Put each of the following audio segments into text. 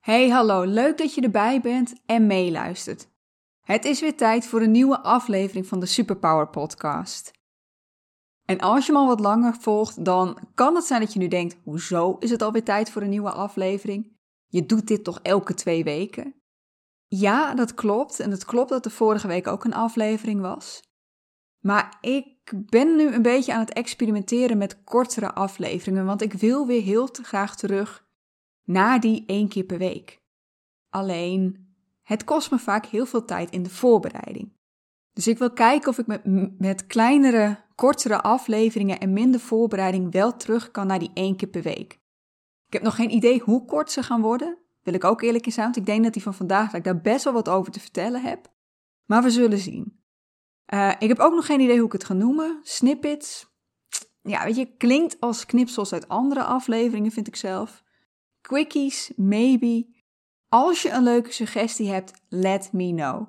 Hey, hallo, leuk dat je erbij bent en meeluistert. Het is weer tijd voor een nieuwe aflevering van de Superpower Podcast. En als je me al wat langer volgt, dan kan het zijn dat je nu denkt: hoezo is het alweer tijd voor een nieuwe aflevering? Je doet dit toch elke twee weken? Ja, dat klopt. En het klopt dat er vorige week ook een aflevering was. Maar ik ben nu een beetje aan het experimenteren met kortere afleveringen, want ik wil weer heel graag terug naar die één keer per week. Alleen, het kost me vaak heel veel tijd in de voorbereiding. Dus ik wil kijken of ik met, met kleinere, kortere afleveringen en minder voorbereiding wel terug kan naar die één keer per week. Ik heb nog geen idee hoe kort ze gaan worden, wil ik ook eerlijk zijn, want ik denk dat die van vandaag dat ik daar best wel wat over te vertellen heb. Maar we zullen zien. Uh, ik heb ook nog geen idee hoe ik het ga noemen. Snippets. Ja, weet je, klinkt als knipsels uit andere afleveringen, vind ik zelf. Quickies, maybe. Als je een leuke suggestie hebt, let me know.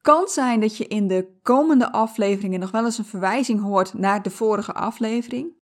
Kan zijn dat je in de komende afleveringen nog wel eens een verwijzing hoort naar de vorige aflevering.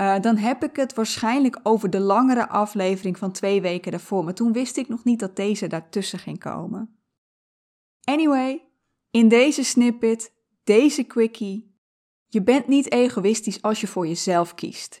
Uh, dan heb ik het waarschijnlijk over de langere aflevering van twee weken daarvoor. Maar toen wist ik nog niet dat deze daartussen ging komen. Anyway, in deze snippet, deze quickie. Je bent niet egoïstisch als je voor jezelf kiest.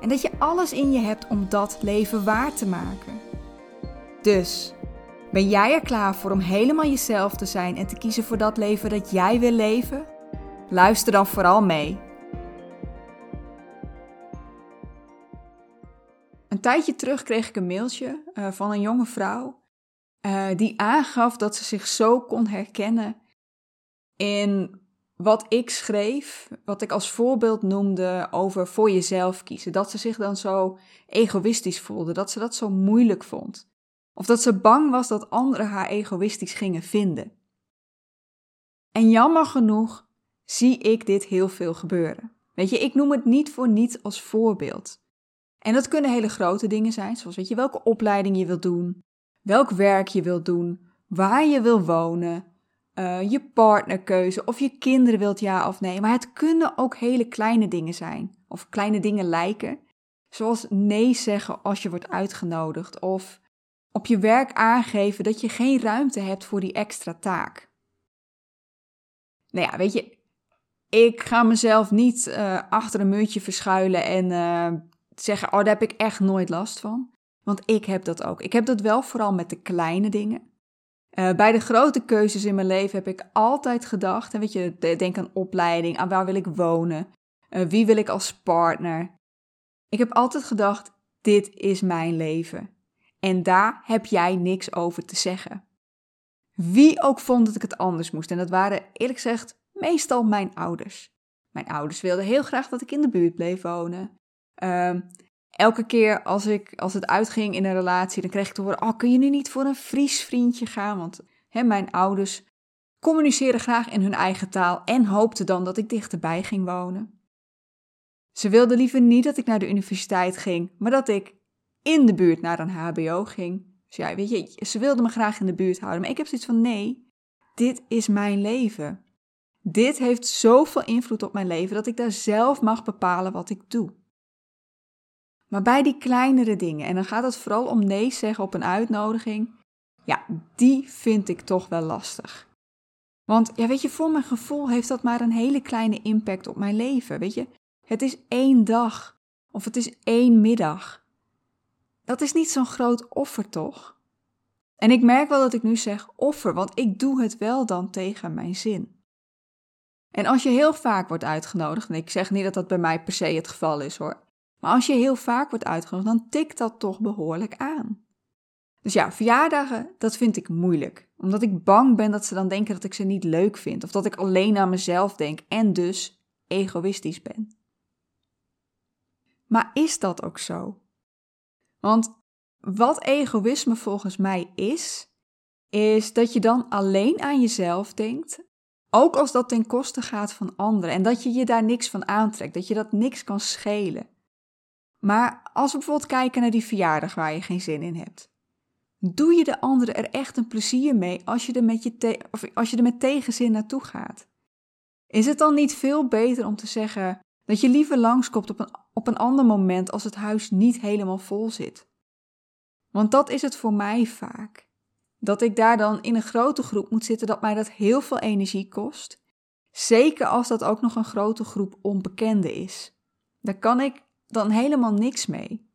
en dat je alles in je hebt om dat leven waar te maken. Dus, ben jij er klaar voor om helemaal jezelf te zijn en te kiezen voor dat leven dat jij wil leven? Luister dan vooral mee. Een tijdje terug kreeg ik een mailtje uh, van een jonge vrouw uh, die aangaf dat ze zich zo kon herkennen in wat ik schreef, wat ik als voorbeeld noemde over voor jezelf kiezen, dat ze zich dan zo egoïstisch voelde, dat ze dat zo moeilijk vond. Of dat ze bang was dat anderen haar egoïstisch gingen vinden. En jammer genoeg zie ik dit heel veel gebeuren. Weet je, ik noem het niet voor niets als voorbeeld. En dat kunnen hele grote dingen zijn, zoals weet je welke opleiding je wilt doen, welk werk je wilt doen, waar je wil wonen, uh, je partnerkeuze of je kinderen wilt ja of nee. Maar het kunnen ook hele kleine dingen zijn of kleine dingen lijken. Zoals nee zeggen als je wordt uitgenodigd of op je werk aangeven dat je geen ruimte hebt voor die extra taak. Nou ja, weet je, ik ga mezelf niet uh, achter een muurtje verschuilen en uh, zeggen: Oh, daar heb ik echt nooit last van. Want ik heb dat ook. Ik heb dat wel vooral met de kleine dingen. Uh, bij de grote keuzes in mijn leven heb ik altijd gedacht, en weet je, denk aan opleiding, aan waar wil ik wonen, uh, wie wil ik als partner. Ik heb altijd gedacht, dit is mijn leven. En daar heb jij niks over te zeggen. Wie ook vond dat ik het anders moest, en dat waren eerlijk gezegd meestal mijn ouders. Mijn ouders wilden heel graag dat ik in de buurt bleef wonen. Uh, elke keer als, ik, als het uitging in een relatie, dan kreeg ik te horen: Oh, kun je nu niet voor een Fries vriendje gaan? Want hè, mijn ouders communiceren graag in hun eigen taal en hoopten dan dat ik dichterbij ging wonen. Ze wilden liever niet dat ik naar de universiteit ging, maar dat ik in de buurt naar een HBO ging. Dus ja, weet je, ze wilden me graag in de buurt houden, maar ik heb zoiets van: nee, dit is mijn leven. Dit heeft zoveel invloed op mijn leven dat ik daar zelf mag bepalen wat ik doe. Maar bij die kleinere dingen, en dan gaat het vooral om nee zeggen op een uitnodiging, ja, die vind ik toch wel lastig. Want ja, weet je, voor mijn gevoel heeft dat maar een hele kleine impact op mijn leven. Weet je, het is één dag of het is één middag. Dat is niet zo'n groot offer, toch? En ik merk wel dat ik nu zeg offer, want ik doe het wel dan tegen mijn zin. En als je heel vaak wordt uitgenodigd, en ik zeg niet dat dat bij mij per se het geval is hoor, maar als je heel vaak wordt uitgenodigd, dan tikt dat toch behoorlijk aan. Dus ja, verjaardagen, dat vind ik moeilijk. Omdat ik bang ben dat ze dan denken dat ik ze niet leuk vind. Of dat ik alleen aan mezelf denk en dus egoïstisch ben. Maar is dat ook zo? Want wat egoïsme volgens mij is, is dat je dan alleen aan jezelf denkt, ook als dat ten koste gaat van anderen en dat je je daar niks van aantrekt, dat je dat niks kan schelen. Maar als we bijvoorbeeld kijken naar die verjaardag waar je geen zin in hebt, doe je de anderen er echt een plezier mee als je er met, je of als je er met tegenzin naartoe gaat? Is het dan niet veel beter om te zeggen dat je liever langskomt op een, op een ander moment als het huis niet helemaal vol zit? Want dat is het voor mij vaak. Dat ik daar dan in een grote groep moet zitten, dat mij dat heel veel energie kost. Zeker als dat ook nog een grote groep onbekenden is. Daar kan ik dan helemaal niks mee.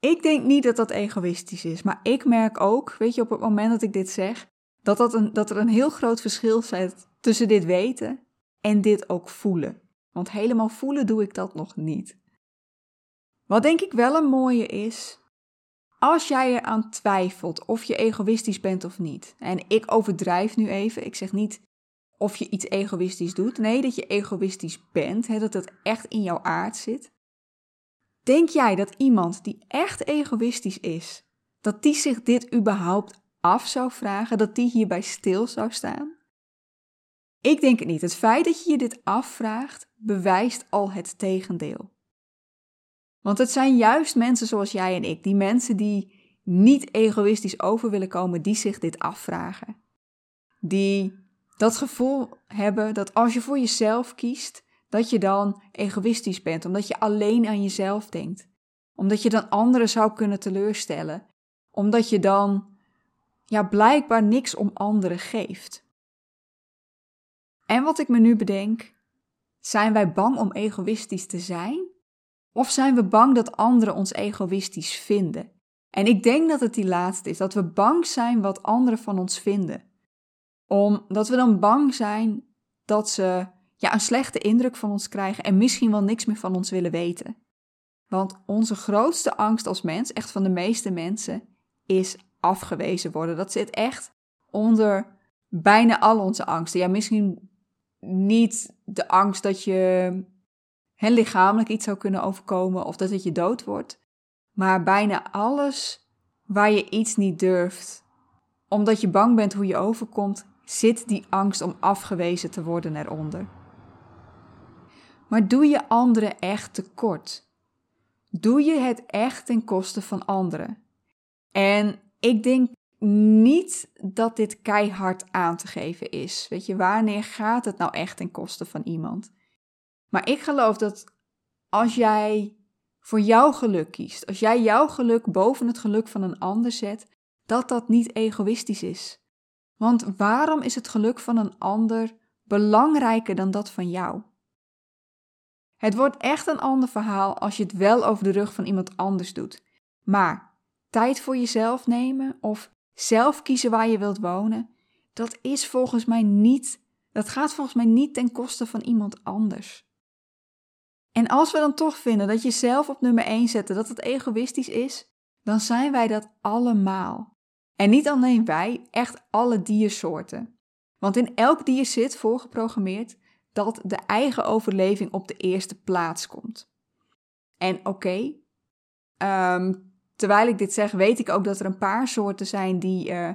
Ik denk niet dat dat egoïstisch is, maar ik merk ook, weet je, op het moment dat ik dit zeg, dat, dat, een, dat er een heel groot verschil zit tussen dit weten en dit ook voelen. Want helemaal voelen doe ik dat nog niet. Wat denk ik wel een mooie is, als jij eraan twijfelt of je egoïstisch bent of niet, en ik overdrijf nu even, ik zeg niet of je iets egoïstisch doet, nee, dat je egoïstisch bent, hè, dat het echt in jouw aard zit. Denk jij dat iemand die echt egoïstisch is, dat die zich dit überhaupt af zou vragen, dat die hierbij stil zou staan? Ik denk het niet. Het feit dat je je dit afvraagt, bewijst al het tegendeel. Want het zijn juist mensen zoals jij en ik, die mensen die niet egoïstisch over willen komen, die zich dit afvragen. Die dat gevoel hebben dat als je voor jezelf kiest, dat je dan egoïstisch bent, omdat je alleen aan jezelf denkt. Omdat je dan anderen zou kunnen teleurstellen. Omdat je dan ja, blijkbaar niks om anderen geeft. En wat ik me nu bedenk, zijn wij bang om egoïstisch te zijn? Of zijn we bang dat anderen ons egoïstisch vinden? En ik denk dat het die laatste is, dat we bang zijn wat anderen van ons vinden. Omdat we dan bang zijn dat ze ja, een slechte indruk van ons krijgen en misschien wel niks meer van ons willen weten. Want onze grootste angst als mens, echt van de meeste mensen, is afgewezen worden. Dat zit echt onder bijna al onze angsten. Ja, misschien niet de angst dat je hen lichamelijk iets zou kunnen overkomen of dat het je dood wordt, maar bijna alles waar je iets niet durft, omdat je bang bent hoe je overkomt, zit die angst om afgewezen te worden eronder. Maar doe je anderen echt tekort? Doe je het echt ten koste van anderen? En ik denk niet dat dit keihard aan te geven is. Weet je, wanneer gaat het nou echt ten koste van iemand? Maar ik geloof dat als jij voor jouw geluk kiest, als jij jouw geluk boven het geluk van een ander zet, dat dat niet egoïstisch is. Want waarom is het geluk van een ander belangrijker dan dat van jou? Het wordt echt een ander verhaal als je het wel over de rug van iemand anders doet. Maar tijd voor jezelf nemen of zelf kiezen waar je wilt wonen, dat is volgens mij niet, dat gaat volgens mij niet ten koste van iemand anders. En als we dan toch vinden dat je zelf op nummer 1 zetten, dat het egoïstisch is, dan zijn wij dat allemaal. En niet alleen wij, echt alle diersoorten. Want in elk dier zit voorgeprogrammeerd dat de eigen overleving op de eerste plaats komt. En oké, ehm, terwijl ik dit zeg, weet ik ook dat er een paar soorten zijn die, uh,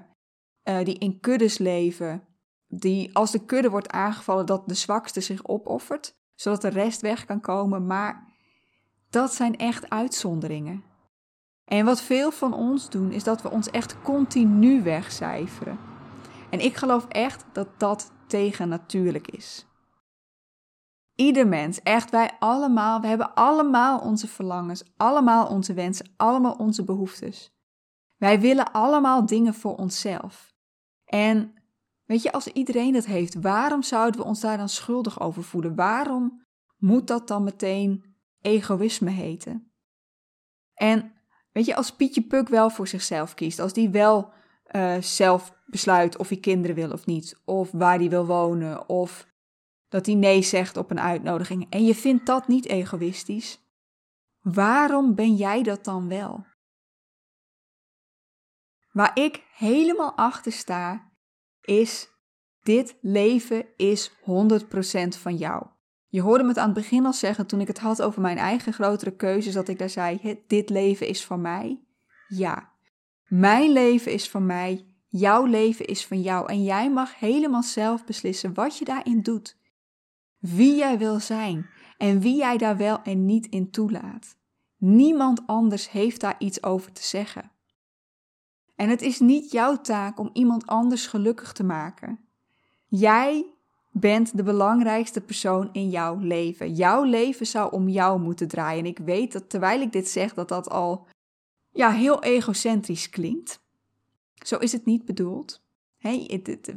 uh, die in kuddes leven. Die als de kudde wordt aangevallen, dat de zwakste zich opoffert, zodat de rest weg kan komen. Maar dat zijn echt uitzonderingen. En wat veel van ons doen, is dat we ons echt continu wegcijferen. En ik geloof echt dat dat tegennatuurlijk is. Ieder mens, echt wij allemaal, we hebben allemaal onze verlangens, allemaal onze wensen, allemaal onze behoeftes. Wij willen allemaal dingen voor onszelf. En weet je, als iedereen dat heeft, waarom zouden we ons daar dan schuldig over voelen? Waarom moet dat dan meteen egoïsme heten? En weet je, als Pietje Puk wel voor zichzelf kiest, als die wel uh, zelf besluit of hij kinderen wil of niet, of waar hij wil wonen, of dat hij nee zegt op een uitnodiging en je vindt dat niet egoïstisch, waarom ben jij dat dan wel? Waar ik helemaal achter sta, is dit leven is 100% van jou. Je hoorde me het aan het begin al zeggen toen ik het had over mijn eigen grotere keuzes, dat ik daar zei: dit leven is van mij. Ja. Mijn leven is van mij, jouw leven is van jou en jij mag helemaal zelf beslissen wat je daarin doet. Wie jij wil zijn en wie jij daar wel en niet in toelaat. Niemand anders heeft daar iets over te zeggen. En het is niet jouw taak om iemand anders gelukkig te maken. Jij bent de belangrijkste persoon in jouw leven. Jouw leven zou om jou moeten draaien. En ik weet dat terwijl ik dit zeg, dat dat al ja, heel egocentrisch klinkt. Zo is het niet bedoeld.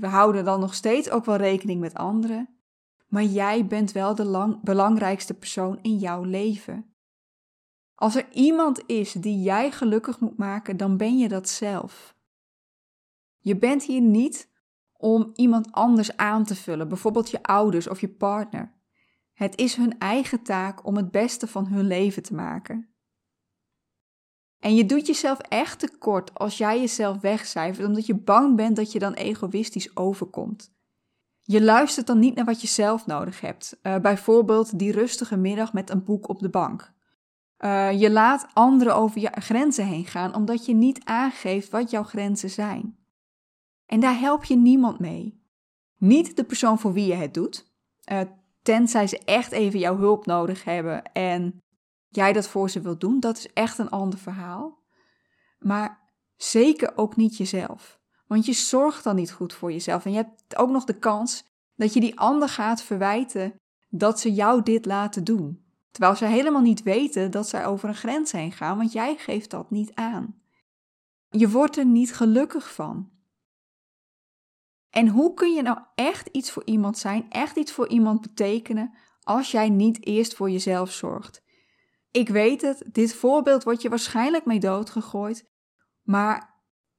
We houden dan nog steeds ook wel rekening met anderen. Maar jij bent wel de lang, belangrijkste persoon in jouw leven. Als er iemand is die jij gelukkig moet maken, dan ben je dat zelf. Je bent hier niet om iemand anders aan te vullen, bijvoorbeeld je ouders of je partner. Het is hun eigen taak om het beste van hun leven te maken. En je doet jezelf echt tekort als jij jezelf wegcijfert omdat je bang bent dat je dan egoïstisch overkomt. Je luistert dan niet naar wat je zelf nodig hebt. Uh, bijvoorbeeld die rustige middag met een boek op de bank. Uh, je laat anderen over je grenzen heen gaan omdat je niet aangeeft wat jouw grenzen zijn. En daar help je niemand mee. Niet de persoon voor wie je het doet, uh, tenzij ze echt even jouw hulp nodig hebben en jij dat voor ze wilt doen, dat is echt een ander verhaal. Maar zeker ook niet jezelf. Want je zorgt dan niet goed voor jezelf. En je hebt ook nog de kans dat je die ander gaat verwijten dat ze jou dit laten doen. Terwijl ze helemaal niet weten dat zij over een grens heen gaan, want jij geeft dat niet aan. Je wordt er niet gelukkig van. En hoe kun je nou echt iets voor iemand zijn, echt iets voor iemand betekenen, als jij niet eerst voor jezelf zorgt? Ik weet het, dit voorbeeld wordt je waarschijnlijk mee doodgegooid, maar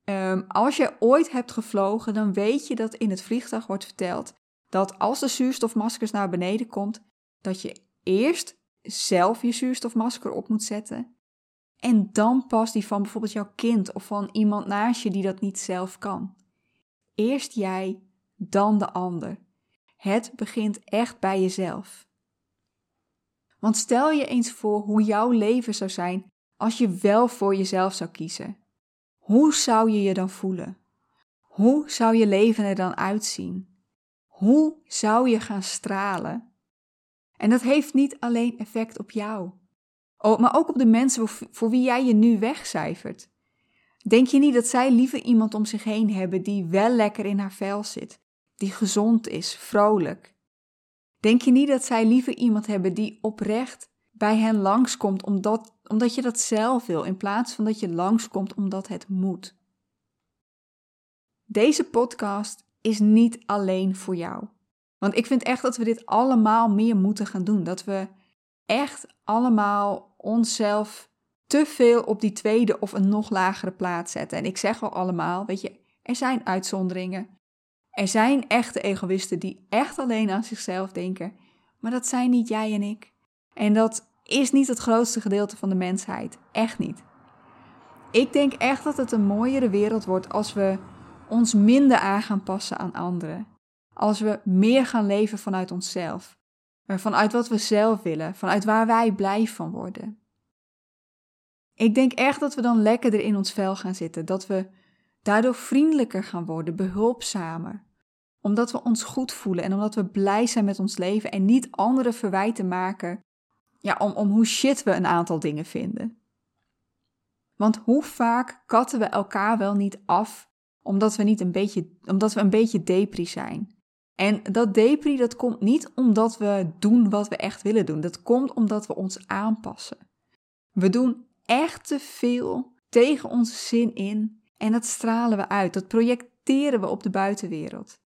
um, als je ooit hebt gevlogen, dan weet je dat in het vliegtuig wordt verteld dat als de zuurstofmaskers naar beneden komt, dat je eerst zelf je zuurstofmasker op moet zetten. En dan pas die van bijvoorbeeld jouw kind of van iemand naast je die dat niet zelf kan. Eerst jij, dan de ander. Het begint echt bij jezelf. Want stel je eens voor hoe jouw leven zou zijn als je wel voor jezelf zou kiezen. Hoe zou je je dan voelen? Hoe zou je leven er dan uitzien? Hoe zou je gaan stralen? En dat heeft niet alleen effect op jou, oh, maar ook op de mensen voor wie jij je nu wegcijfert. Denk je niet dat zij liever iemand om zich heen hebben die wel lekker in haar vel zit, die gezond is, vrolijk? Denk je niet dat zij liever iemand hebben die oprecht bij hen langskomt omdat, omdat je dat zelf wil, in plaats van dat je langskomt omdat het moet? Deze podcast is niet alleen voor jou. Want ik vind echt dat we dit allemaal meer moeten gaan doen. Dat we echt allemaal onszelf te veel op die tweede of een nog lagere plaats zetten. En ik zeg wel allemaal, weet je, er zijn uitzonderingen. Er zijn echte egoïsten die echt alleen aan zichzelf denken. Maar dat zijn niet jij en ik. En dat is niet het grootste gedeelte van de mensheid. Echt niet. Ik denk echt dat het een mooiere wereld wordt als we ons minder aan gaan passen aan anderen. Als we meer gaan leven vanuit onszelf. Vanuit wat we zelf willen. Vanuit waar wij blij van worden. Ik denk echt dat we dan lekkerder in ons vel gaan zitten. Dat we daardoor vriendelijker gaan worden, behulpzamer. Omdat we ons goed voelen en omdat we blij zijn met ons leven en niet anderen verwijten maken ja, om, om hoe shit we een aantal dingen vinden. Want hoe vaak katten we elkaar wel niet af omdat we, niet een, beetje, omdat we een beetje depri zijn? En dat depri dat komt niet omdat we doen wat we echt willen doen. Dat komt omdat we ons aanpassen. We doen echt te veel tegen onze zin in en dat stralen we uit. Dat projecteren we op de buitenwereld.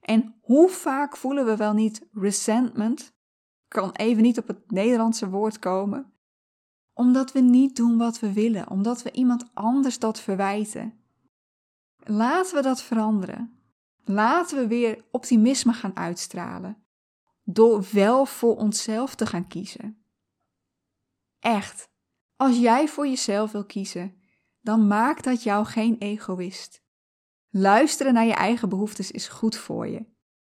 En hoe vaak voelen we wel niet resentment? Kan even niet op het Nederlandse woord komen. Omdat we niet doen wat we willen, omdat we iemand anders dat verwijten. Laten we dat veranderen. Laten we weer optimisme gaan uitstralen. Door wel voor onszelf te gaan kiezen. Echt, als jij voor jezelf wil kiezen, dan maakt dat jou geen egoïst. Luisteren naar je eigen behoeftes is goed voor je.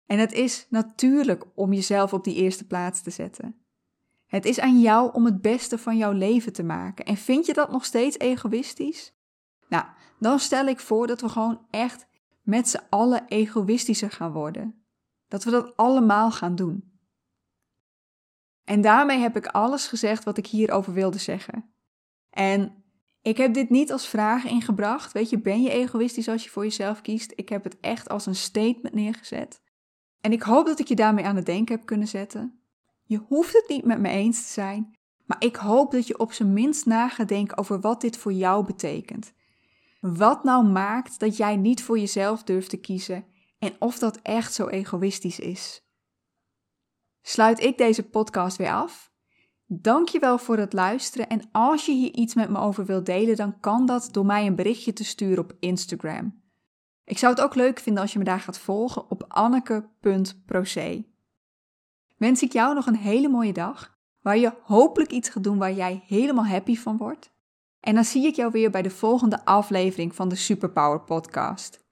En het is natuurlijk om jezelf op die eerste plaats te zetten. Het is aan jou om het beste van jouw leven te maken. En vind je dat nog steeds egoïstisch? Nou, dan stel ik voor dat we gewoon echt met z'n allen egoïstischer gaan worden. Dat we dat allemaal gaan doen. En daarmee heb ik alles gezegd wat ik hierover wilde zeggen. En ik heb dit niet als vraag ingebracht. Weet je, ben je egoïstisch als je voor jezelf kiest? Ik heb het echt als een statement neergezet. En ik hoop dat ik je daarmee aan het denken heb kunnen zetten. Je hoeft het niet met me eens te zijn, maar ik hoop dat je op zijn minst na over wat dit voor jou betekent. Wat nou maakt dat jij niet voor jezelf durft te kiezen en of dat echt zo egoïstisch is. Sluit ik deze podcast weer af? Dankjewel voor het luisteren en als je hier iets met me over wilt delen, dan kan dat door mij een berichtje te sturen op Instagram. Ik zou het ook leuk vinden als je me daar gaat volgen op anneke.proce. Wens ik jou nog een hele mooie dag, waar je hopelijk iets gaat doen waar jij helemaal happy van wordt. En dan zie ik jou weer bij de volgende aflevering van de Superpower Podcast.